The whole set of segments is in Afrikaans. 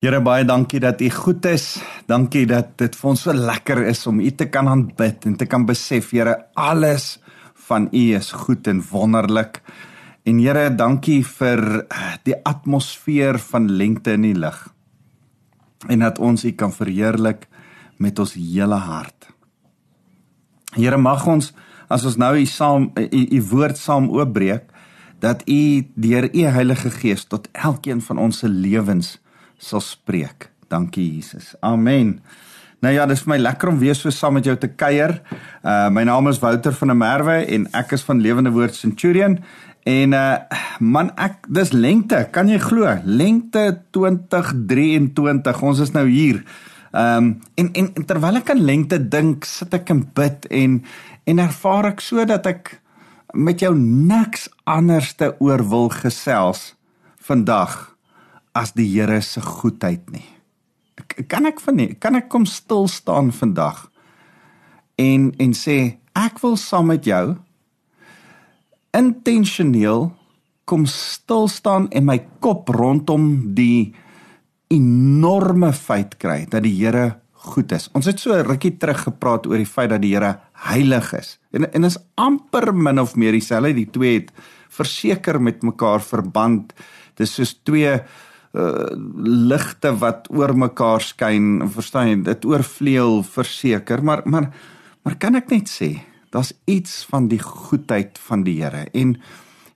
Here baie dankie dat U goed is. Dankie dat dit vir ons so lekker is om U te kan aanbid en te kan besef, Here, alles van U is goed en wonderlik. En Here, dankie vir eh, die atmosfeer van lengte in die lig. En dat ons U kan verheerlik met ons hele hart. Here, mag ons as ons nou U saam U woord saam oopbreek, dat U deur U Heilige Gees tot elkeen van ons se lewens sal spreek. Dankie Jesus. Amen. Nou ja, dis vir my lekker om weer so saam met jou te kuier. Uh my naam is Wouter van der Merwe en ek is van Lewende Woord Centurion. En uh man, ek dis lengte, kan jy glo? Lengte 2023. Ons is nou hier. Ehm um, en en terwyl ek aan lengte dink, sit ek en bid en en ervaar ek so dat ek met jou niks anderste oor wil gesels vandag as die Here se goedheid nie. Kan ek van nie, kan ek kom stil staan vandag en en sê ek wil saam met jou intentioneel kom stil staan en my kop rondom die enorme feit kry dat die Here goed is. Ons het so rukkie terug gepraat oor die feit dat die Here heilig is. En en is amper min of meer dieselfde, die twee het verseker met mekaar verband. Dis soos twee uh ligte wat oor mekaar skyn, verstaan jy? Dit oorvleuel verseker, maar maar maar kan ek net sê, daar's iets van die goedheid van die Here. En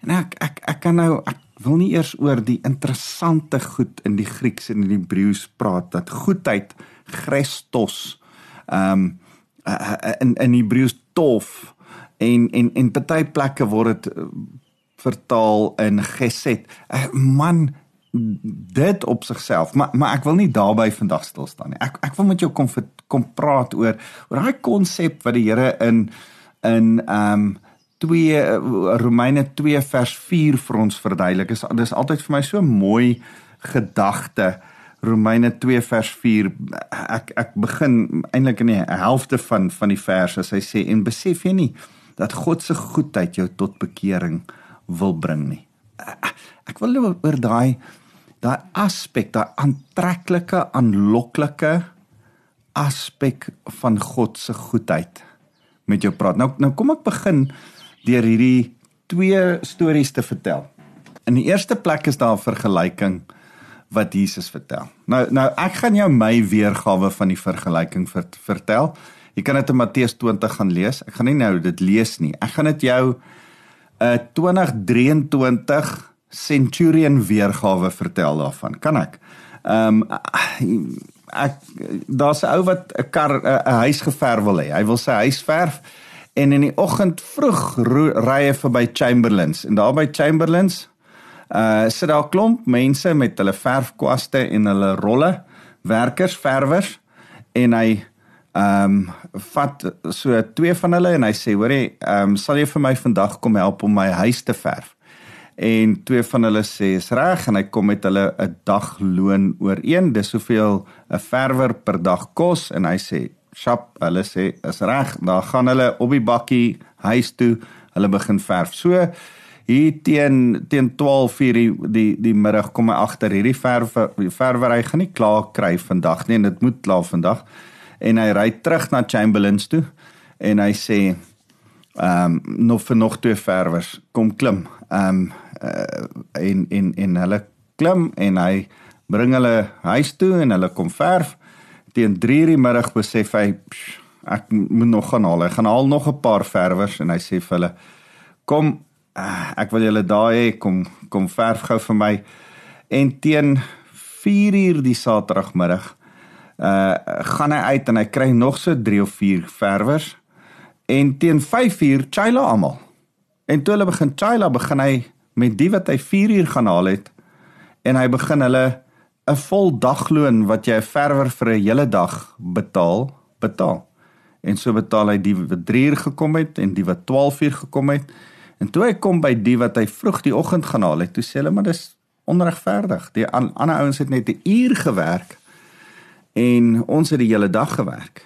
en ek ek ek kan nou ek wil nie eers oor die interessante goed in die Grieks en in die Hebreëus praat dat goedheid Christos ehm um, in in Hebreëus tof en en en party plekke word dit vertaal in gesed. Man dit op sigself, maar maar ek wil nie daarby vandag stil staan nie. Ek ek wil met jou kom kom praat oor oor daai konsep wat die Here in in ehm um, 2 Romeine 2 vers 4 vir ons verduidelik. Dis dis altyd vir my so mooi gedagte. Romeine 2 vers 4 ek ek begin eintlik in die helfte van van die vers as hy sê en besef jy nie dat God se goedheid jou tot bekering wil bring nie. Ek wil oor daai daai aspek, daai aantreklike, aanloklike aspek van God se goedheid met jou praat. Nou nou kom ek begin deur hierdie twee stories te vertel. In die eerste plek is daar 'n vergelyking wat Jesus vertel. Nou nou ek gaan jou my weergawe van die vergelyking ver, vertel. Jy kan dit in Matteus 20 gaan lees. Ek gaan nie nou dit lees nie. Ek gaan dit jou uh, 2023 Centurion weergawe vertel daarvan. Kan ek? Ehm um, ek daar's 'n ou wat 'n kar 'n huis geverf wil hê. Hy wil sy huis verf en in die oggend vroeg ry hy verby Chamberlains en daar by Chamberlains uh sit daar 'n klomp mense met hulle verfkwaste en hulle rolle, werkers, verwers en hy ehm um, vat so twee van hulle en hy sê hoorie, ehm um, sal jy vir my vandag kom help om my huis te verf? En twee van hulle sê is reg en hy kom met hulle 'n dagloon ooreen. Dis soveel 'n verwer per dag kos en hy sê shop hulle sê is reg. Dan gaan hulle op die bakkie huis toe. Hulle begin verf. So hier teen teen 12:00 die die die middag kom hy agter hierdie verwe verwery gaan nie klaar kry vandag nie en dit moet klaar vandag. En hy ry terug na Chamberlains toe en hy sê ehm um, nog vir nog twee verwers. Kom klim. Ehm um, uh, en en en hulle klim en hy bring hulle huis toe en hulle kom verf. Teen 3:00 die middag besef hy psh, ek moet nog gaan haal. Hy gaan haal nog 'n paar verwers en hy sê vir hulle kom uh, ek wil julle daar hê kom kom verf gou vir my. En teen 4:00 die saterdagmiddag uh gaan hy uit en hy kry nog so 3 of 4 verwers. En teen 5:00 chila almal. En toe hulle begin chila begin hy met die wat hy 4 uur gaan haal het en hy begin hulle 'n vol dagloon wat jy 'n verwer vir 'n hele dag betaal, betaal. En so betaal hy die wat 3 uur gekom het en die wat 12 uur gekom het. En toe hy kom by die wat hy vroeg die oggend gaan haal het, toe sê hulle maar dis onregverdig. Die ander ouens het net 'n uur gewerk en ons het die hele dag gewerk.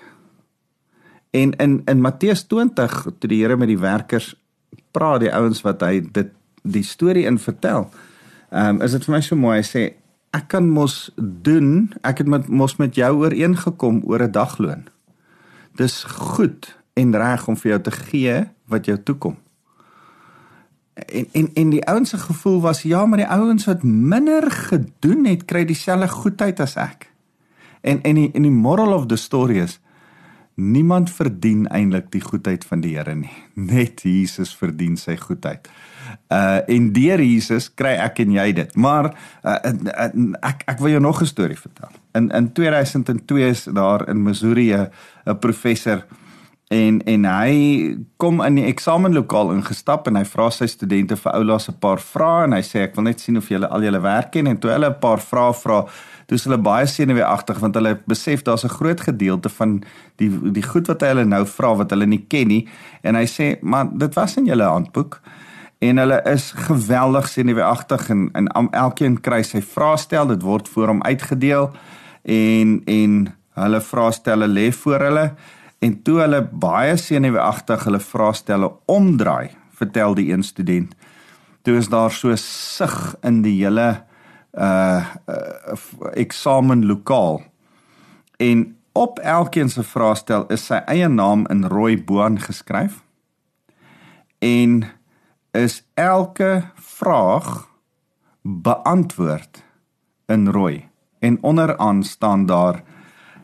En in in Matteus 20 toe die Here met die werkers praat, die ouens wat hy dit die storie in vertel. Ehm um, is dit vir my so mooi hy sê ek kan mos doen, ek het met mos met jou ooreengekom oor 'n dagloon. Dis goed en reg om vir jou te gee wat jou toekom. En en en die ouens se gevoel was ja, maar die ouens wat minder gedoen het, kry dieselfde goedheid as ek. En en die en die moral of the story is niemand verdien eintlik die goedheid van die Here nie. Net Jesus verdien sy goedheid. Uh en deur Jesus kry ek en jy dit. Maar uh, ek ek wil jou nog 'n storie vertel. In in 2002 is daar in Missouri 'n professor en en hy kom in die eksamenlokaal ingestap en hy vra sy studente vir oulaas 'n paar vrae en hy sê ek wil net sien of julle al julle werk ken en toe hulle 'n paar vrae vra dis hulle baie senuweeagtig want hulle besef daar's 'n groot gedeelte van die die goed wat hy hulle nou vra wat hulle nie ken nie. En hy sê maar dit was in julle handboek. En hulle is geweldig senuweeagtig en en elkeen kry sy vraestel. Dit word voor hom uitgedeel en en hulle vraestelle lê voor hulle. En toe hulle baie senuweeagtig hulle vraestelle omdraai, vertel die een student, toe is daar so sug in die hele uh, uh eksamenlokaal. En op elkeen se vraestel is sy eie naam in rooi boan geskryf. En is elke vraag beantwoord in rooi. En onderaan staan daar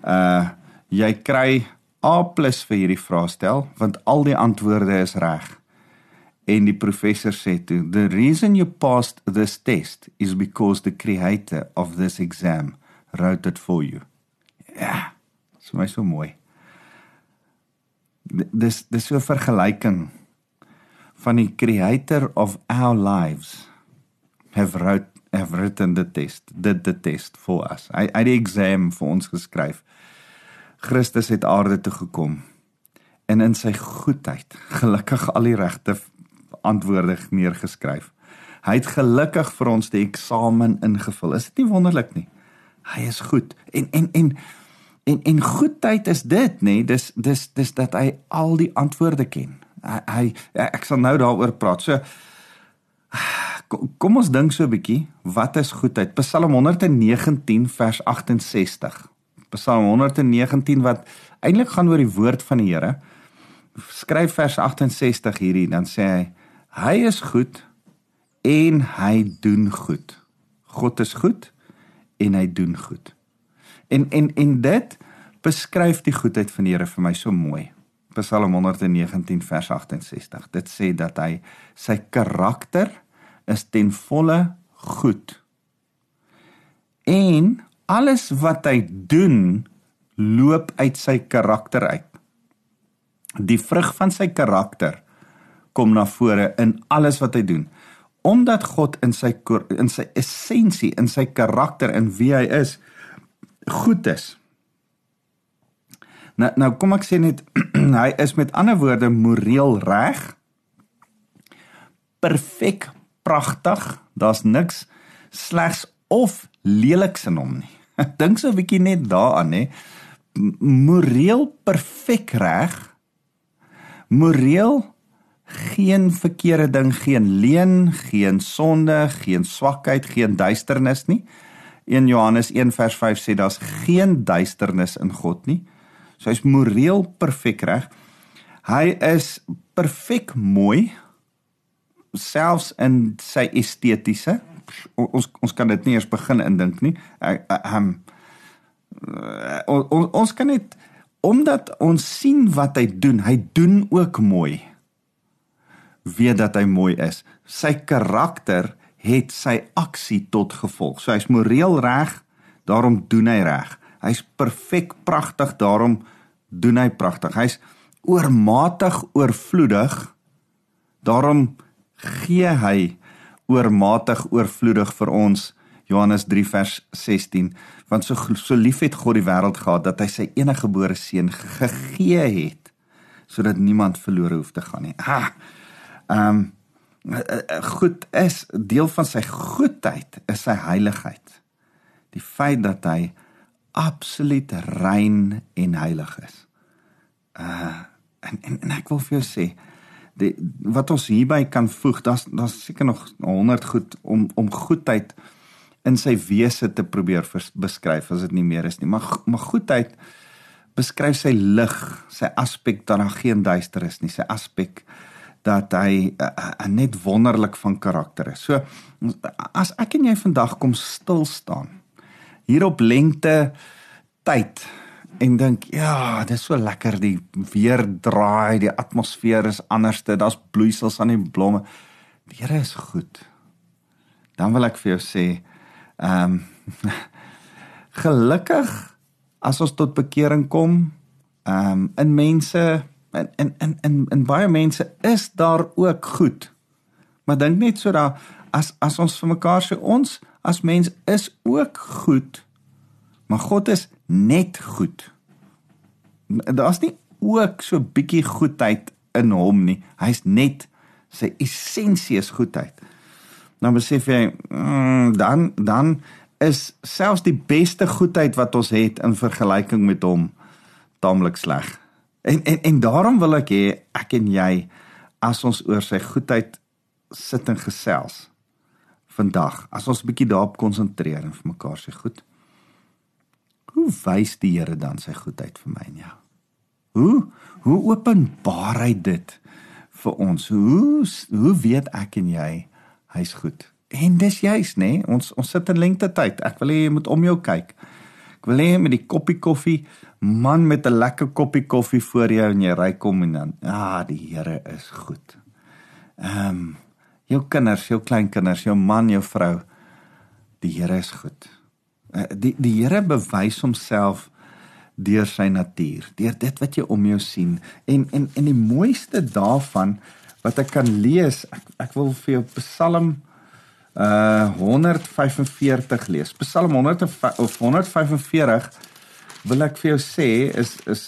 uh jy kry A+ vir hierdie vraestel want al die antwoorde is reg. En die professor sê toe, "The reason you passed this test is because the creator of this exam wrote it for you." Ja. Dis my so mooi. Dis dis so 'n vergelyking van die creator of our lives have wrote have written the test, did the test for us. Hy hy die exam vir ons geskryf. Christus het aarde toe gekom en in sy goedheid gelukkig al die regte antwoorde neergeskryf. Hy het gelukkig vir ons die eksamen ingevul. Is dit nie wonderlik nie? Hy is goed. En en en en en goedheid is dit, nê? Dis dis dis dat hy al die antwoorde ken. Hy, hy ek sal nou daaroor praat. So kom ons dink so 'n bietjie, wat is goedheid? Psalm 119 vers 68. Psalm 119 wat eintlik gaan oor die woord van die Here. Skryf vers 68 hierdie, dan sê hy: Hy is goed en hy doen goed. God is goed en hy doen goed. En en en dit beskryf die goedheid van die Here vir my so mooi. Psalm 119 vers 68. Dit sê dat hy sy karakter is ten volle goed. En alles wat hy doen loop uit sy karakter uit. Die vrug van sy karakter kom na vore in alles wat hy doen. Omdat God in sy in sy essensie, in sy karakter en wie hy is goed is. Nou nou kom ek sê net hy is met ander woorde moreel reg. Perfek, pragtig. Daar's niks slegs of leliks in hom nie. Dink so 'n bietjie net daaraan, hè. Moreel perfek reg. Moreel geen verkeerde ding, geen leuen, geen sonde, geen swakheid, geen duisternis nie. 1 Johannes 1 vers 5 sê daar's geen duisternis in God nie. So hy's moreel perfek reg. Hy is perfek mooi selfs in sy estetiese ons ons kan dit nie eers begin indink nie. Ehm ons ons kan net omdat ons sien wat hy doen, hy doen ook mooi. Weet dat hy mooi is. Sy karakter het sy aksie tot gevolg. So hy's moreel reg, daarom doen hy reg. Hy's perfek pragtig, daarom doen hy pragtig. Hy's oormatig oorvloedig, daarom gee hy oormatig oorvloedig vir ons Johannes 3 vers 16 want so so lief het God die wêreld gehad dat hy sy enige gebore seun gegee het sodat niemand verlore hoef te gaan nie. Ah. Ehm um, goed is deel van sy goedheid is sy heiligheid. Die feit dat hy absoluut rein en heilig is. Uh en en, en ek wil vir jou sê die wat ons hierby kan voeg, daar's daar's seker nog 100 goed om om goedheid in sy wese te probeer beskryf as dit nie meer is nie. Maar maar goedheid beskryf sy lig, sy aspek dat daar geen duister is nie, sy aspek dat hy uh, uh, net wonderlik van karakter is. So as ek en jy vandag kom stil staan hier op lente tyd en dink ja, dit is so lekker die weer draai, die atmosfeer is anderste, daar's bloeisels aan die blomme. Die Here is goed. Dan wil ek vir jou sê, ehm um, gelukkig as ons tot bekering kom, ehm um, in mense en en en en en baie mense is daar ook goed. Maar dink net so daar as as ons vir mekaar sê ons as mens is ook goed. Maar God is net goed. Daar's nie ook so bietjie goedheid in hom nie. Hy's net sy essensie is goedheid. Nou besef jy mm, dan dan is selfs die beste goedheid wat ons het in vergelyking met hom taamlik sleg. En en en daarom wil ek hê ek en jy as ons oor sy goedheid sit en gesels vandag, as ons 'n bietjie daarop konsentreer en vir mekaar sê goed. Hoe wys die Here dan sy goedheid vir my en jou? Hoe hoe openbaar hy dit vir ons? Hoe hoe weet ek en jy hy's goed? En dis juis nê, nee, ons ons sit in lengte tyd. Ek wil hê jy moet om jou kyk. Ek wil hê met die koppie koffie, man met 'n lekker koppie koffie voor jou en jy ry kom en dan, ja, die Here is goed. Ehm um, jou kinders, jou kleinkinders, jou man, jou vrou, die Here is goed. Eh, die die Here bewys homself deur sy natuur, deur dit wat jy om jou sien. En en en die mooiste daarvan wat ek kan lees, ek ek wil vir jou Psalm uh 145 lees. Psalm 100 of 145 wil ek vir jou sê is is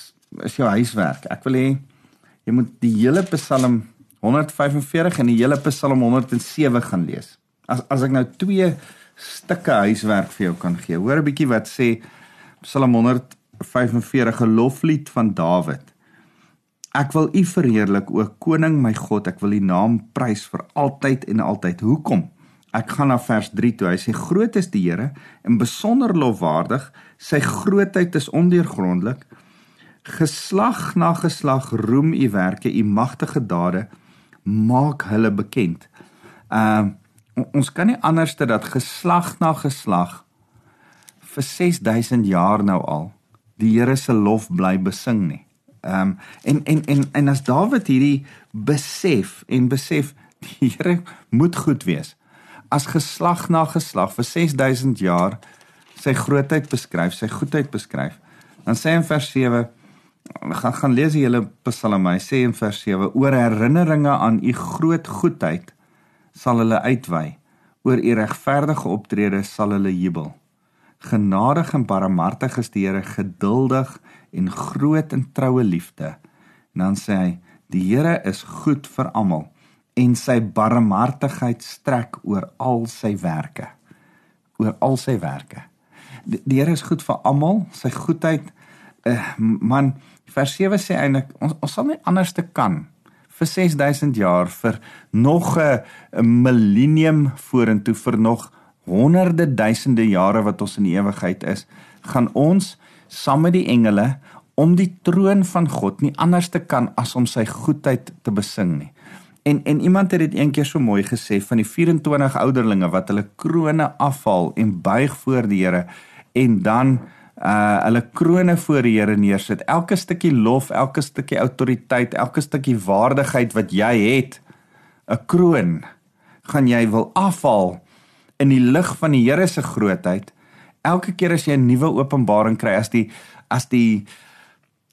is jou huiswerk. Ek wil hê jy moet die hele Psalm 145 en die hele Psalm 107 gaan lees. As as ek nou twee stukke huiswerk vir jou kan gee. Hoor 'n bietjie wat sê Psalm 145 'n loflied van Dawid. Ek wil U verheerlik o koning my God, ek wil U naam prys vir altyd en altyd. Hoekom? Ek gaan na vers 3 toe. Hy sê groot is die Here en besonder lofwaardig. Sy grootheid is ondeurgrondelik. Geslag na geslag roem U werke, U magtige dade maak hulle bekend. Ehm uh, ons kan nie anderste dat geslag na geslag vir 6000 jaar nou al die Here se lof bly besing nie. Ehm um, en en en en as Dawid hierdie besef en besef die Here moet goed wees. As geslag na geslag vir 6000 jaar sy grootheid beskryf, sy goedheid beskryf. Dan sê in vers 7 gaan gaan lees die hele Psalm. Hy sê in vers 7 oor herinneringe aan u groot goedheid sal hulle uitwy. Oor u regverdige optrede sal hulle jubel. Genadig en barmhartig is die Here, geduldig en groot in troue liefde. En dan sê hy: Die Here is goed vir almal en sy barmhartigheid strek oor al sy werke. Oor al sy werke. Die, die Here is goed vir almal, sy goedheid uh, man vers 7 sê eintlik ons ons sal nie anders te kan vir 6000 jaar vir nog 'n millennium vorentoe vir nog honderde duisende jare wat ons in die ewigheid is gaan ons saam met die engele om die troon van God nie anders te kan as om sy goedheid te besing nie. En en iemand het dit eendag so mooi gesê van die 24 ouderlinge wat hulle krones afhaal en buig voor die Here en dan uh hulle krones voor die Here neersit. Elke stukkie lof, elke stukkie autoriteit, elke stukkie waardigheid wat jy het, 'n kroon gaan jy wil afhaal in die lig van die Here se grootheid. Elke keer as jy 'n nuwe openbaring kry, as die as die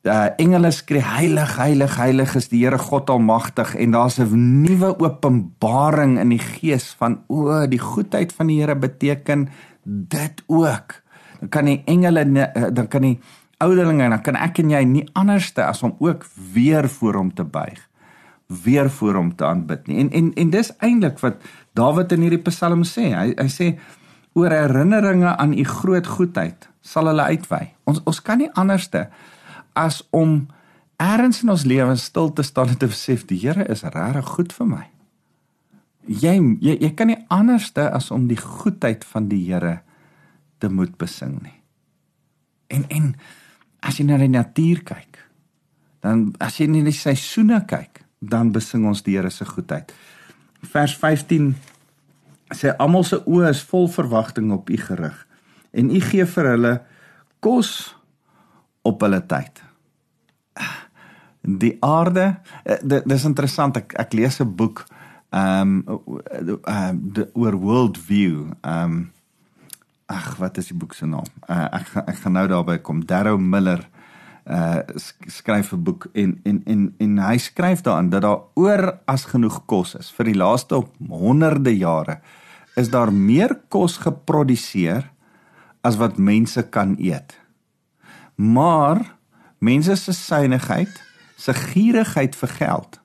uh engele skree heilig, heilig, heilig is die Here God almagtig. En daar's 'n nuwe openbaring in die gees van o, die goedheid van die Here beteken dit ook. Dan kan die engele eh, dan kan die ouderlinge dan kan ek en jy nie anderste as om ook weer voor hom te buig weer voor hom te aanbid nie. En en en dis eintlik wat Dawid in hierdie Psalm sê. Hy hy sê oor herinneringe aan u groot goedheid sal hulle uitwy. Ons ons kan nie anderste as om ergens in ons lewens stil te staan en te besef die Here is regtig goed vir my jy jy, jy kan nie anderste as om die goedheid van die Here te moet besing nie. En en as jy na die natuur kyk, dan as jy na die seisoene kyk, dan besing ons die Here se goedheid. Vers 15 sê almal se oë is vol verwagting op u gerig en u gee vir hulle kos op hulle tyd. Die aarde, eh, dit is interessant ek ek lees 'n boek ehm um, uh, oor world view. Ehm um, ag wat is die boek se naam? Uh, ek ek gaan nou daarby kom. Darrow Miller uh skryf 'n boek en en en en hy skryf daarin dat daar oor as genoeg kos is vir die laaste op honderde jare is daar meer kos geproduseer as wat mense kan eet. Maar mense se synigheid, se gierigheid vir geld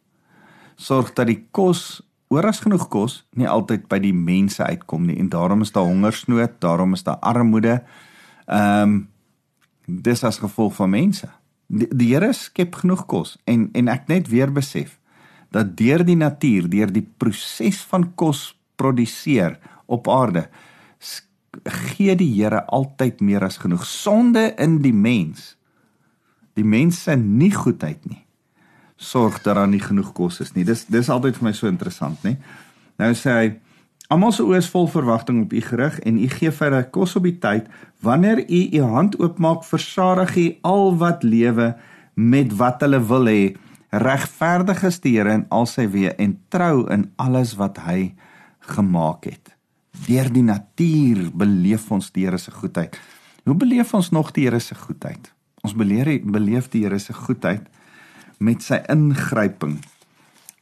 sorg dat die kos oor as genoeg kos nie altyd by die mense uitkom nie en daarom is daar hongersnood, daarom is daar armoede. Ehm um, dis as gevolg van mense. Die, die Here skep genoeg kos en en ek net weer besef dat deur die natuur, deur die proses van kos produseer op aarde gee die Here altyd meer as genoeg sonde in die mens. Die mense nie goedheid nie sorg dat daar nie genoeg kos is nie. Dis dis altyd vir my so interessant, nê. Nou sê hy almal se oë is vol verwagting op u gerig en u gee vir hulle kos op die tyd. Wanneer u u hand oopmaak, versadig u al wat lewe met wat hulle wil hê. Regverdig is die Here in al sy weë en trou in alles wat hy gemaak het. Deur die natuur beleef ons die Here se goedheid. Hoe beleef ons nog die Here se goedheid? Ons beleef beleef die Here se goedheid met sy ingryping.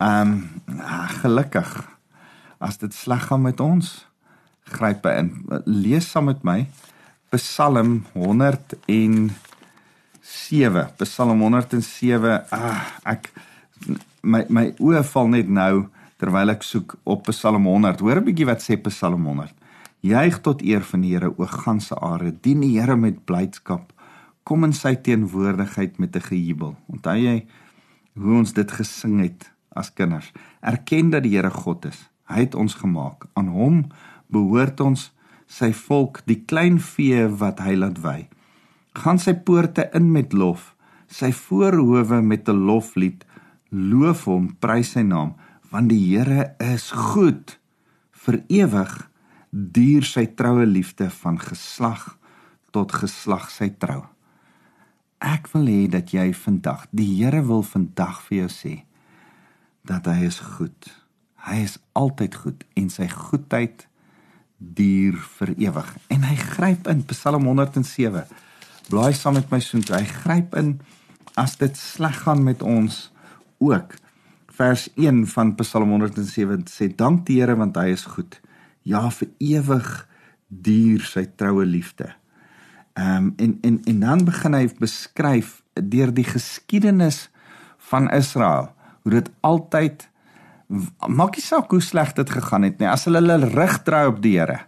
Ehm um, gelukkig as dit sleg gaan met ons, gryp hy in. Lees saam met my Psalm 107. Psalm 107. Ah, ek my my oë val net nou terwyl ek soek op Psalm 100. Hoor 'n bietjie wat sê Psalm 100. Juig tot eer van die Here o ganse aarde. Dien die Here met blydskap. Kom in sy teenwoordigheid met 'n gejubel. Onthou jy hoe ons dit gesing het as kinders. Erken dat die Here God is. Hy het ons gemaak. Aan hom behoort ons sy volk, die klein vee wat hy laat wy. Gaan sy poorte in met lof, sy voorhoewe met 'n loflied. Loof hom, prys sy naam, want die Here is goed. Vir ewig duur sy troue liefde van geslag tot geslag sy trou. Ek wil hê dat jy vandag, die Here wil vandag vir jou sê dat hy is goed. Hy is altyd goed en sy goedheid duur vir ewig. En hy gryp in Psalm 107. Blaai saam met my so, hy gryp in as dit sleg gaan met ons ook. Vers 1 van Psalm 107 sê dank die Here want hy is goed. Ja, vir ewig duur sy troue liefde. Ehm um, en en en dan begin hy beskryf deur die geskiedenis van Israel hoe dit altyd maak nie saak hoe sleg dit gegaan het nie as hulle hulle rug draai op die Here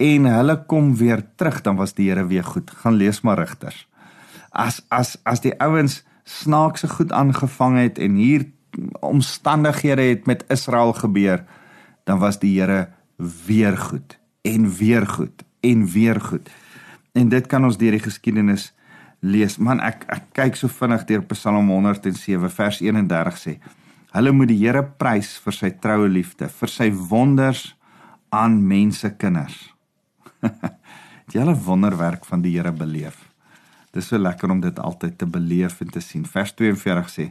en hulle kom weer terug dan was die Here weer goed gaan lees maar rigters as as as die ouens snaakse goed aangevang het en hier omstandighede het met Israel gebeur dan was die Here weer goed en weer goed en weer goed En dit kan ons deur die geskiedenis lees. Man, ek ek kyk so vinnig deur Psalm 107 vers 31 sê: Hulle moet die Here prys vir sy troue liefde, vir sy wonders aan mense kinders. die hele wonderwerk van die Here beleef. Dis so lekker om dit altyd te beleef en te sien. Vers 42 sê: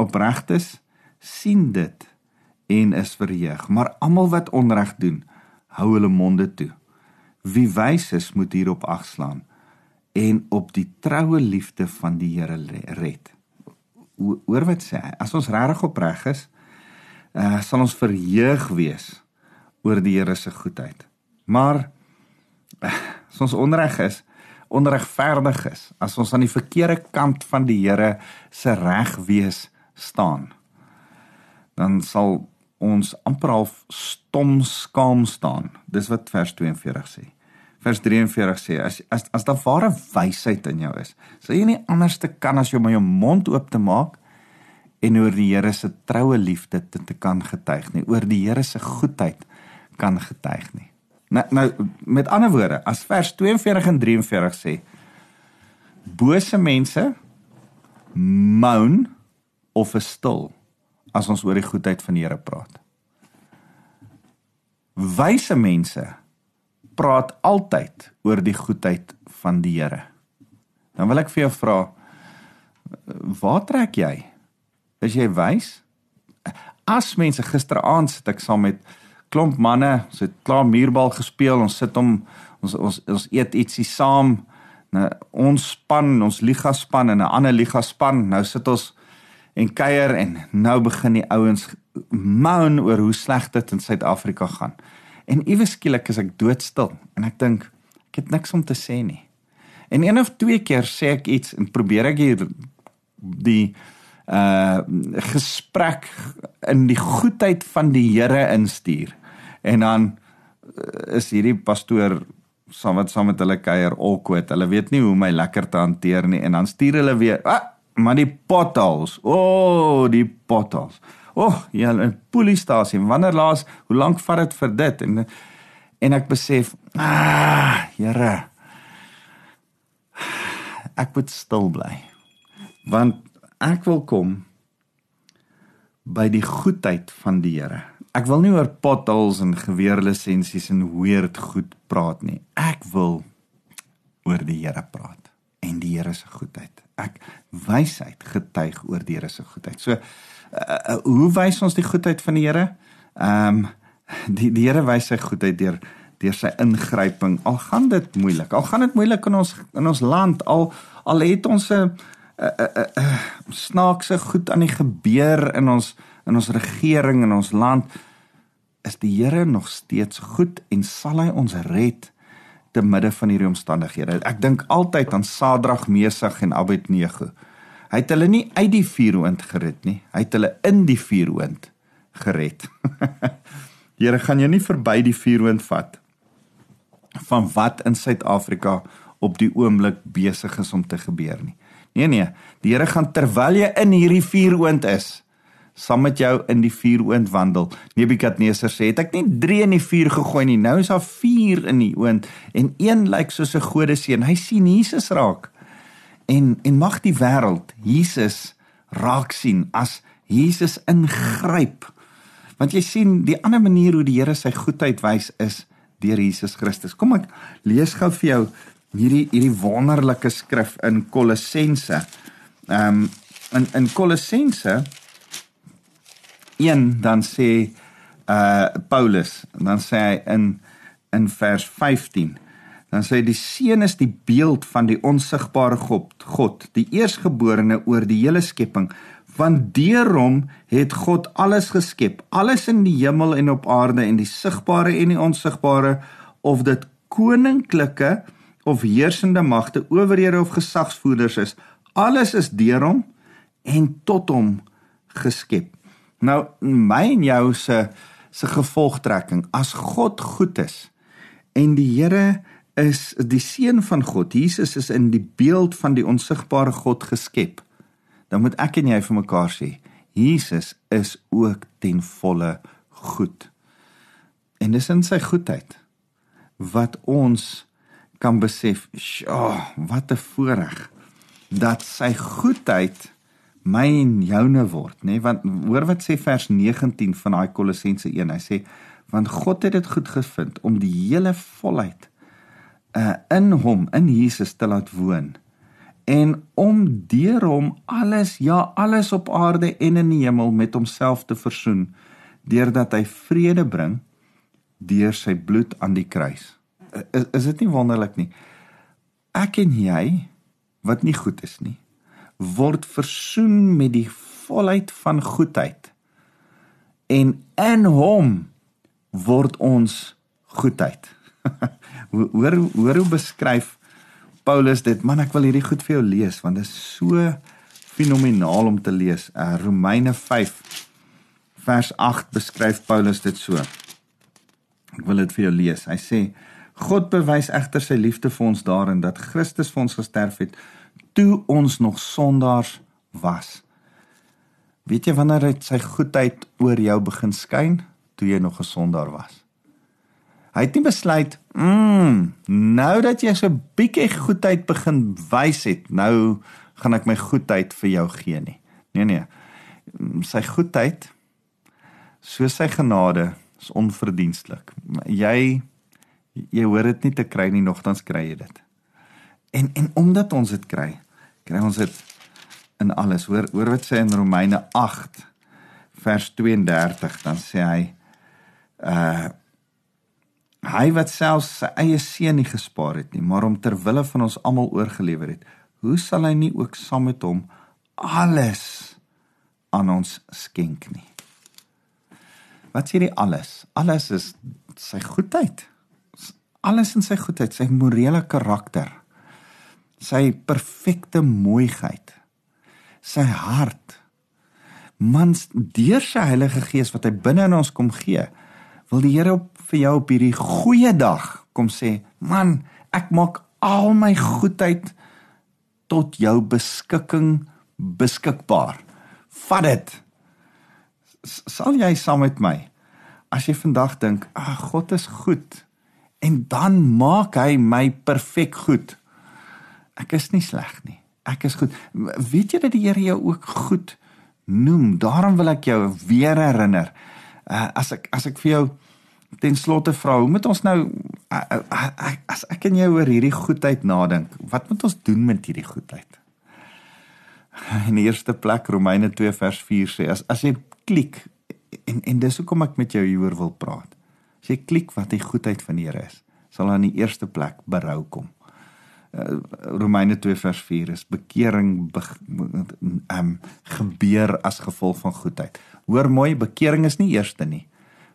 Opregtes sien dit en is verheug, maar almal wat onreg doen, hou hulle monde toe. Wie wys is moet hierop agslaan en op die troue liefde van die Here red. Hoor wat sê hy? As ons regtig opreg is, uh, sal ons verheug wees oor die Here se goedheid. Maar uh, as ons onreg is, onregverdig is, as ons aan die verkeerde kant van die Here se reg wees staan, dan sal ons amper half stom skaam staan. Dis wat vers 42 sê. Vers 43 sê as as as daar ware wysheid in jou is, sal jy nie anders te kan as jy om jou mond oop te maak en oor die Here se troue liefde te, te kan getuig nie, oor die Here se goedheid kan getuig nie. Nou nou met ander woorde, as vers 42 en 43 sê bose mense moan of is stil as ons oor die goedheid van die Here praat. Wyse mense praat altyd oor die goedheid van die Here. Dan wil ek vir jou vra, waar trek jy? Is jy wys? As mense gisteraand sit ek saam met klomp manne, ons het klaar muurbal gespeel, ons sit om ons ons ons eet ietsie saam. Nou ons span, ons liga span en 'n ander liga span, nou sit ons en kuier en nou begin die ouens moan oor hoe sleg dit in Suid-Afrika gaan. En iewes skielik is ek doodstil en ek dink ek het niks om te sê nie. En een of twee keer sê ek iets en probeer ek hier die uh gesprek in die goedheid van die Here instuur. En dan uh, is hierdie pastoor saam met saam met hulle kuier awkward. Hulle weet nie hoe my lekker te hanteer nie en dan stuur hulle weer, ah, maar die potholes. O, oh, die potholes. O, oh, ja, 'n polisiestasie. Wanneer laas, hoe lank vat dit vir dit? En en ek besef, ah, Here. Ek moet stil bly. Want ek wil kom by die goedheid van die Here. Ek wil nie oor potholes en geweerlisensies en weird goed praat nie. Ek wil oor die Here praat en die Here se goedheid. Ek wysheid getuig oor die Here se goedheid. So uh, uh, hoe wys ons die goedheid van die Here? Ehm um, die die Here wys sy goedheid deur deur sy ingryping. Al gaan dit moeilik. Al gaan dit moeilik in ons in ons land. Al al het ons 'n uh, snaakse goed aan die gebeur in ons in ons regering en ons land is die Here nog steeds goed en sal hy ons red te midde van hierdie omstandighede. Ek dink altyd aan Sadrag, Mesach en Abednego. Hy het hulle nie uit die vuuroond gered nie, hy het hulle in die vuuroond gered. Here gaan jou nie verby die vuuroond vat van wat in Suid-Afrika op die oomblik besig is om te gebeur nie. Nee nee, die Here gaan terwyl jy in hierdie vuuroond is, saam met jou in die vuuroond wandel. Nebukadneser sê, het ek nie 3 in die vuur gegooi nie, nou is daar 4 in die oond en een lyk soos 'n godeseun. Hy sien Jesus raak. En en mag die wêreld Jesus raak sien as Jesus ingryp. Want jy sien, die ander manier hoe die Here sy goedheid wys is deur Jesus Christus. Kom ek lees gou vir jou hierdie hierdie wonderlike skrif in Kolossense. Ehm um, in in Kolossense 1 dan sê uh Paulus en dan sê hy in in vers 15 dan sê die seun is die beeld van die onsigbare God God die eersgeborene oor die hele skepping want deur hom het God alles geskep alles in die hemel en op aarde en die sigbare en die onsigbare of dit koninklike of heersende magte, owerhede of gesagsvoerders is, alles is deur hom en tot hom geskep. Nou my en jou se se gevolgtrekking as God goed is en die Here is die seun van God, Jesus is in die beeld van die onsigbare God geskep. Dan moet ek en jy vir mekaar sê, Jesus is ook ten volle goed. En dis in sy goedheid wat ons kan besef, "Sjoe, wat 'n voorreg dat sy goedheid my en joune word, nê? Nee? Want hoor wat sê vers 19 van daai Kolossense 1. Hy sê, "Want God het dit goed gevind om die hele volheid uh in hom, in Jesus te laat woon." en om deur hom alles ja alles op aarde en in die hemel met homself te versoen deurdat hy vrede bring deur sy bloed aan die kruis is, is dit nie wonderlik nie? Ek en jy wat nie goed is nie, word versoen met die volheid van goedheid. En in hom word ons goedheid. hoor hoor hoe beskryf Paulus dit? Man, ek wil hierdie goed vir jou lees want dit is so fenomenaal om te lees. Uh, Romeine 5 vers 8 beskryf Paulus dit so. Ek wil dit vir jou lees. Hy sê God bewys egter sy liefde vir ons daarin dat Christus vir ons gesterf het toe ons nog sondaars was. Weet jy wanneer het sy goedheid oor jou begin skyn toe jy nog 'n sondaar was? Hy het nie besluit, "Mmm, nou dat jy so bietjie goedheid begin wys het, nou gaan ek my goedheid vir jou gee nie." Nee nee. Sy goedheid soos sy genade is onverdienstelik. Jy jy hoor dit nie te kry nie, nogtans kry jy dit. En en omdat ons dit kry, kry ons dit in alles. Hoor hoor wat sê in Romeine 8 vers 32, dan sê hy uh hy wat selfs sy eie seun nie gespaar het nie, maar hom ter wille van ons almal oorgelewer het, hoe sal hy nie ook saam met hom alles aan ons skenk nie? Wat sê die alles? Alles is sy goedheid. Alles in sy goedheid, sy morele karakter, sy perfekte mooiheid, sy hart. Mans deur sy Heilige Gees wat hy binne in ons kom gee, wil die Here vir jou op hierdie goeie dag kom sê, man, ek maak al my goedheid tot jou beskikking beskikbaar. Vat dit. Sal jy saam met my as jy vandag dink, "Ag, God is goed." En dan maak hy my perfek goed. Ek is nie sleg nie. Ek is goed. Weet jy dat die Here jou ook goed noem? Daarom wil ek jou weer herinner. Uh, as ek as ek vir jou ten slotte vra, hoe moet ons nou uh, uh, as ek en jy oor hierdie goedheid nadink, wat moet ons doen met hierdie goedheid? In die eerste plek Romeine 2 vers 4 sê as as jy klik en en dis hoekom ek met jou hieroor wil praat. As jy klik wat die goedheid van die Here is, sal aan die eerste plek berou kom. Uh, Romeine 2 vers 4 is bekering ehm um, gebeur as gevolg van goedheid. Hoor mooi, bekering is nie eerste nie.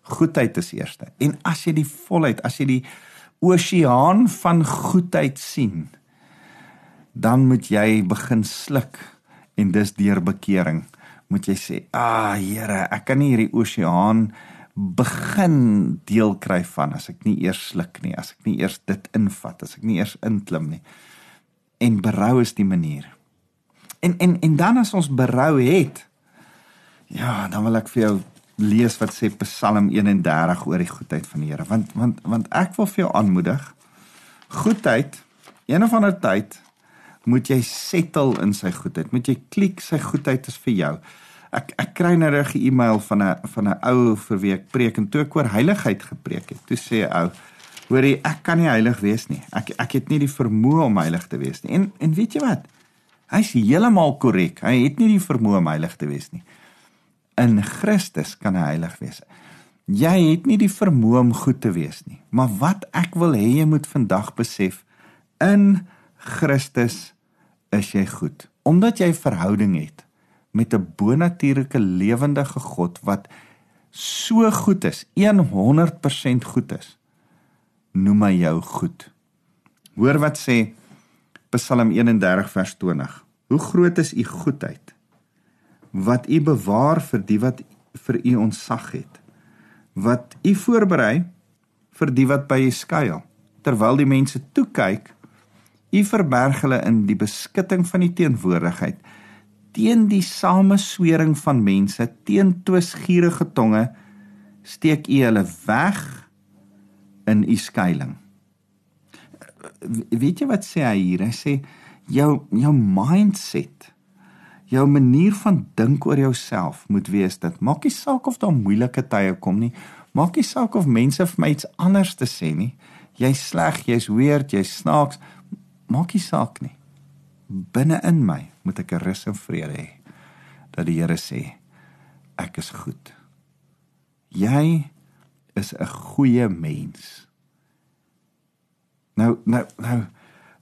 Goedheid is eerste. En as jy die volheid, as jy die oseaan van goedheid sien, dan moet jy begin sluk en dis deur bekering moet jy sê, "Ah Here, ek kan nie hierdie oseaan begin deel kry van as ek nie eers sluk nie, as ek nie eers dit invat, as ek nie eers inklim nie." En berou is die manier. En en en dan as ons berou het, ja, dan wil ek vir jou lees wat sê Psalm 31 oor die goedheid van die Here, want want want ek wil vir jou aanmoedig, goedheid, een of ander tyd moet jy settle in sy goedheid. Moet jy klik sy goedheid is vir jou. Ek ek kry nou 'n e-mail van 'n van 'n ou vir wie ek preek en toe ek oor heiligheid gepreek het. Toe sê ou: "Hoorie, ek kan nie heilig wees nie. Ek ek het nie die vermoë om heilig te wees nie." En en weet jy wat? Hy's heeltemal korrek. Hy het nie die vermoë om heilig te wees nie. In Christus kan hy heilig wees. Jy het nie die vermoë om goed te wees nie. Maar wat ek wil hê jy moet vandag besef in Christus is jy goed omdat jy verhouding het met 'n bonatuurlike lewendige God wat so goed is 100% goed is noem hy jou goed. Hoor wat sê Psalm 31 vers 20 hoe groot is u goedheid wat u bewaar vir die wat vir u ontsag het wat u voorberei vir die wat by u skuil terwyl die mense toe kyk U verberg hulle in die beskutting van die teenwoordigheid teen die sameswering van mense teen twisgierige tonge steek u hulle weg in u skuilings. Weet jy wat sê hy hier? Hy sê jou jou mindset jou manier van dink oor jouself moet wees dat maak nie saak of daar moeilike tye kom nie maak nie saak of mense vir my iets anders te sê nie jy's sleg jy's weird jy's snaaks maak nie saak nie. Binne in my moet ek 'n rus en vrede hê dat die Here sê ek is goed. Jy is 'n goeie mens. Nou nou nou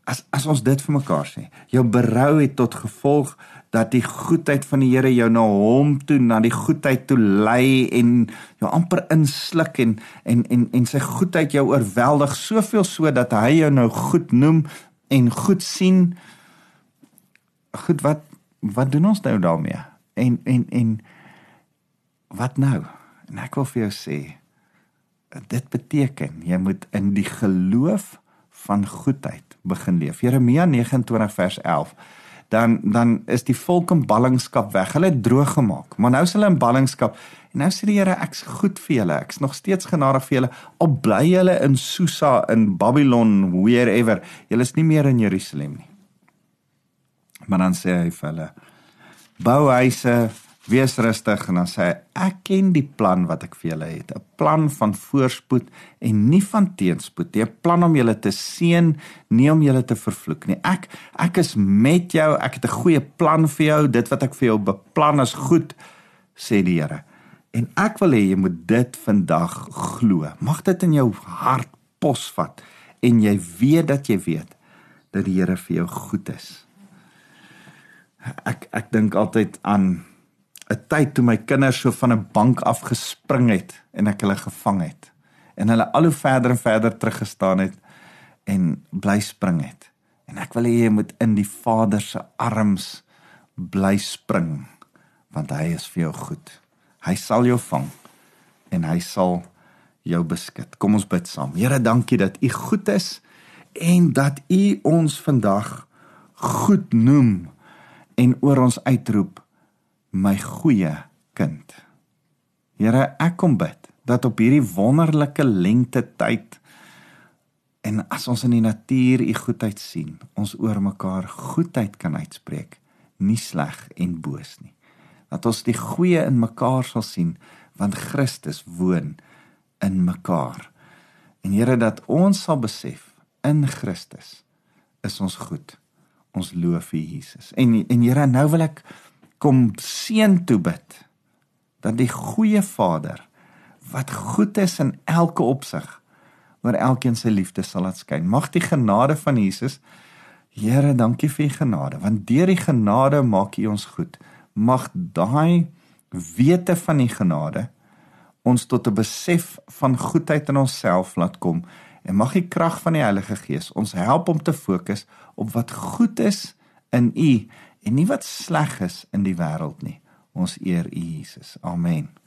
as as ons dit vir mekaar sê, jou berou het tot gevolg dat die goedheid van die Here jou na hom toe na die goedheid toe lei en jou amper insluk en en en en sy goedheid jou oorweldig soveel so dat hy jou nou goed noem en goed sien goed wat wat doen ons nou daarmee en en en wat nou en ek wil vir jou sê dit beteken jy moet in die geloof van goedheid begin leef Jeremia 29 vers 11 dan dan is die volk in ballingskap weg. Hulle het droog gemaak. Maar nou is hulle in ballingskap. En nou sê die Here, ek's goed vir julle. Ek's nog steeds genadig vir julle. Al bly julle in Susa in Babylon, wherever. Julle is nie meer in Jerusalem nie. Maar dan sê hy vir hulle: Bou huise Wees rustig en dan sê hy ek ken die plan wat ek vir julle het, 'n plan van voorspoed en nie van teenspoed nie, 'n plan om julle te seën, nie om julle te vervloek nie. Ek ek is met jou, ek het 'n goeie plan vir jou, dit wat ek vir jou beplan is goed, sê die Here. En ek wil hê jy moet dit vandag glo. Mag dit in jou hart posvat en jy weet dat jy weet dat die Here vir jou goed is. Ek ek dink altyd aan 'n tyd toe my kinders so van 'n bank af gespring het en ek hulle gevang het en hulle al hoe verder en verder teruggestaan het en bly spring het. En ek wil hê jy moet in die Vader se arms bly spring want hy is vir jou goed. Hy sal jou vang en hy sal jou beskud. Kom ons bid saam. Here, dankie dat U goed is en dat U ons vandag goed noem en oor ons uitroep my goeie kind. Here, ek kom bid dat op hierdie wonderlike lente tyd en as ons in die natuur u goedheid sien, ons oor mekaar goedheid kan uitspreek, nie sleg en boos nie. Dat ons die goeie in mekaar sal sien want Christus woon in mekaar. En Here dat ons sal besef in Christus is ons goed. Ons loof U Jesus. En en Here nou wil ek kom seën toe bid dat die goeie Vader wat goed is in elke opsig oor elkeen se liefde sal laat skyn. Mag die genade van Jesus Here, dankie vir u genade, want deur die genade maak u ons goed. Mag daai wete van die genade ons tot 'n besef van goedheid in onsself laat kom en mag die krag van die Heilige Gees ons help om te fokus op wat goed is in u en nie wat sleg is in die wêreld nie. Ons eer U Jesus. Amen.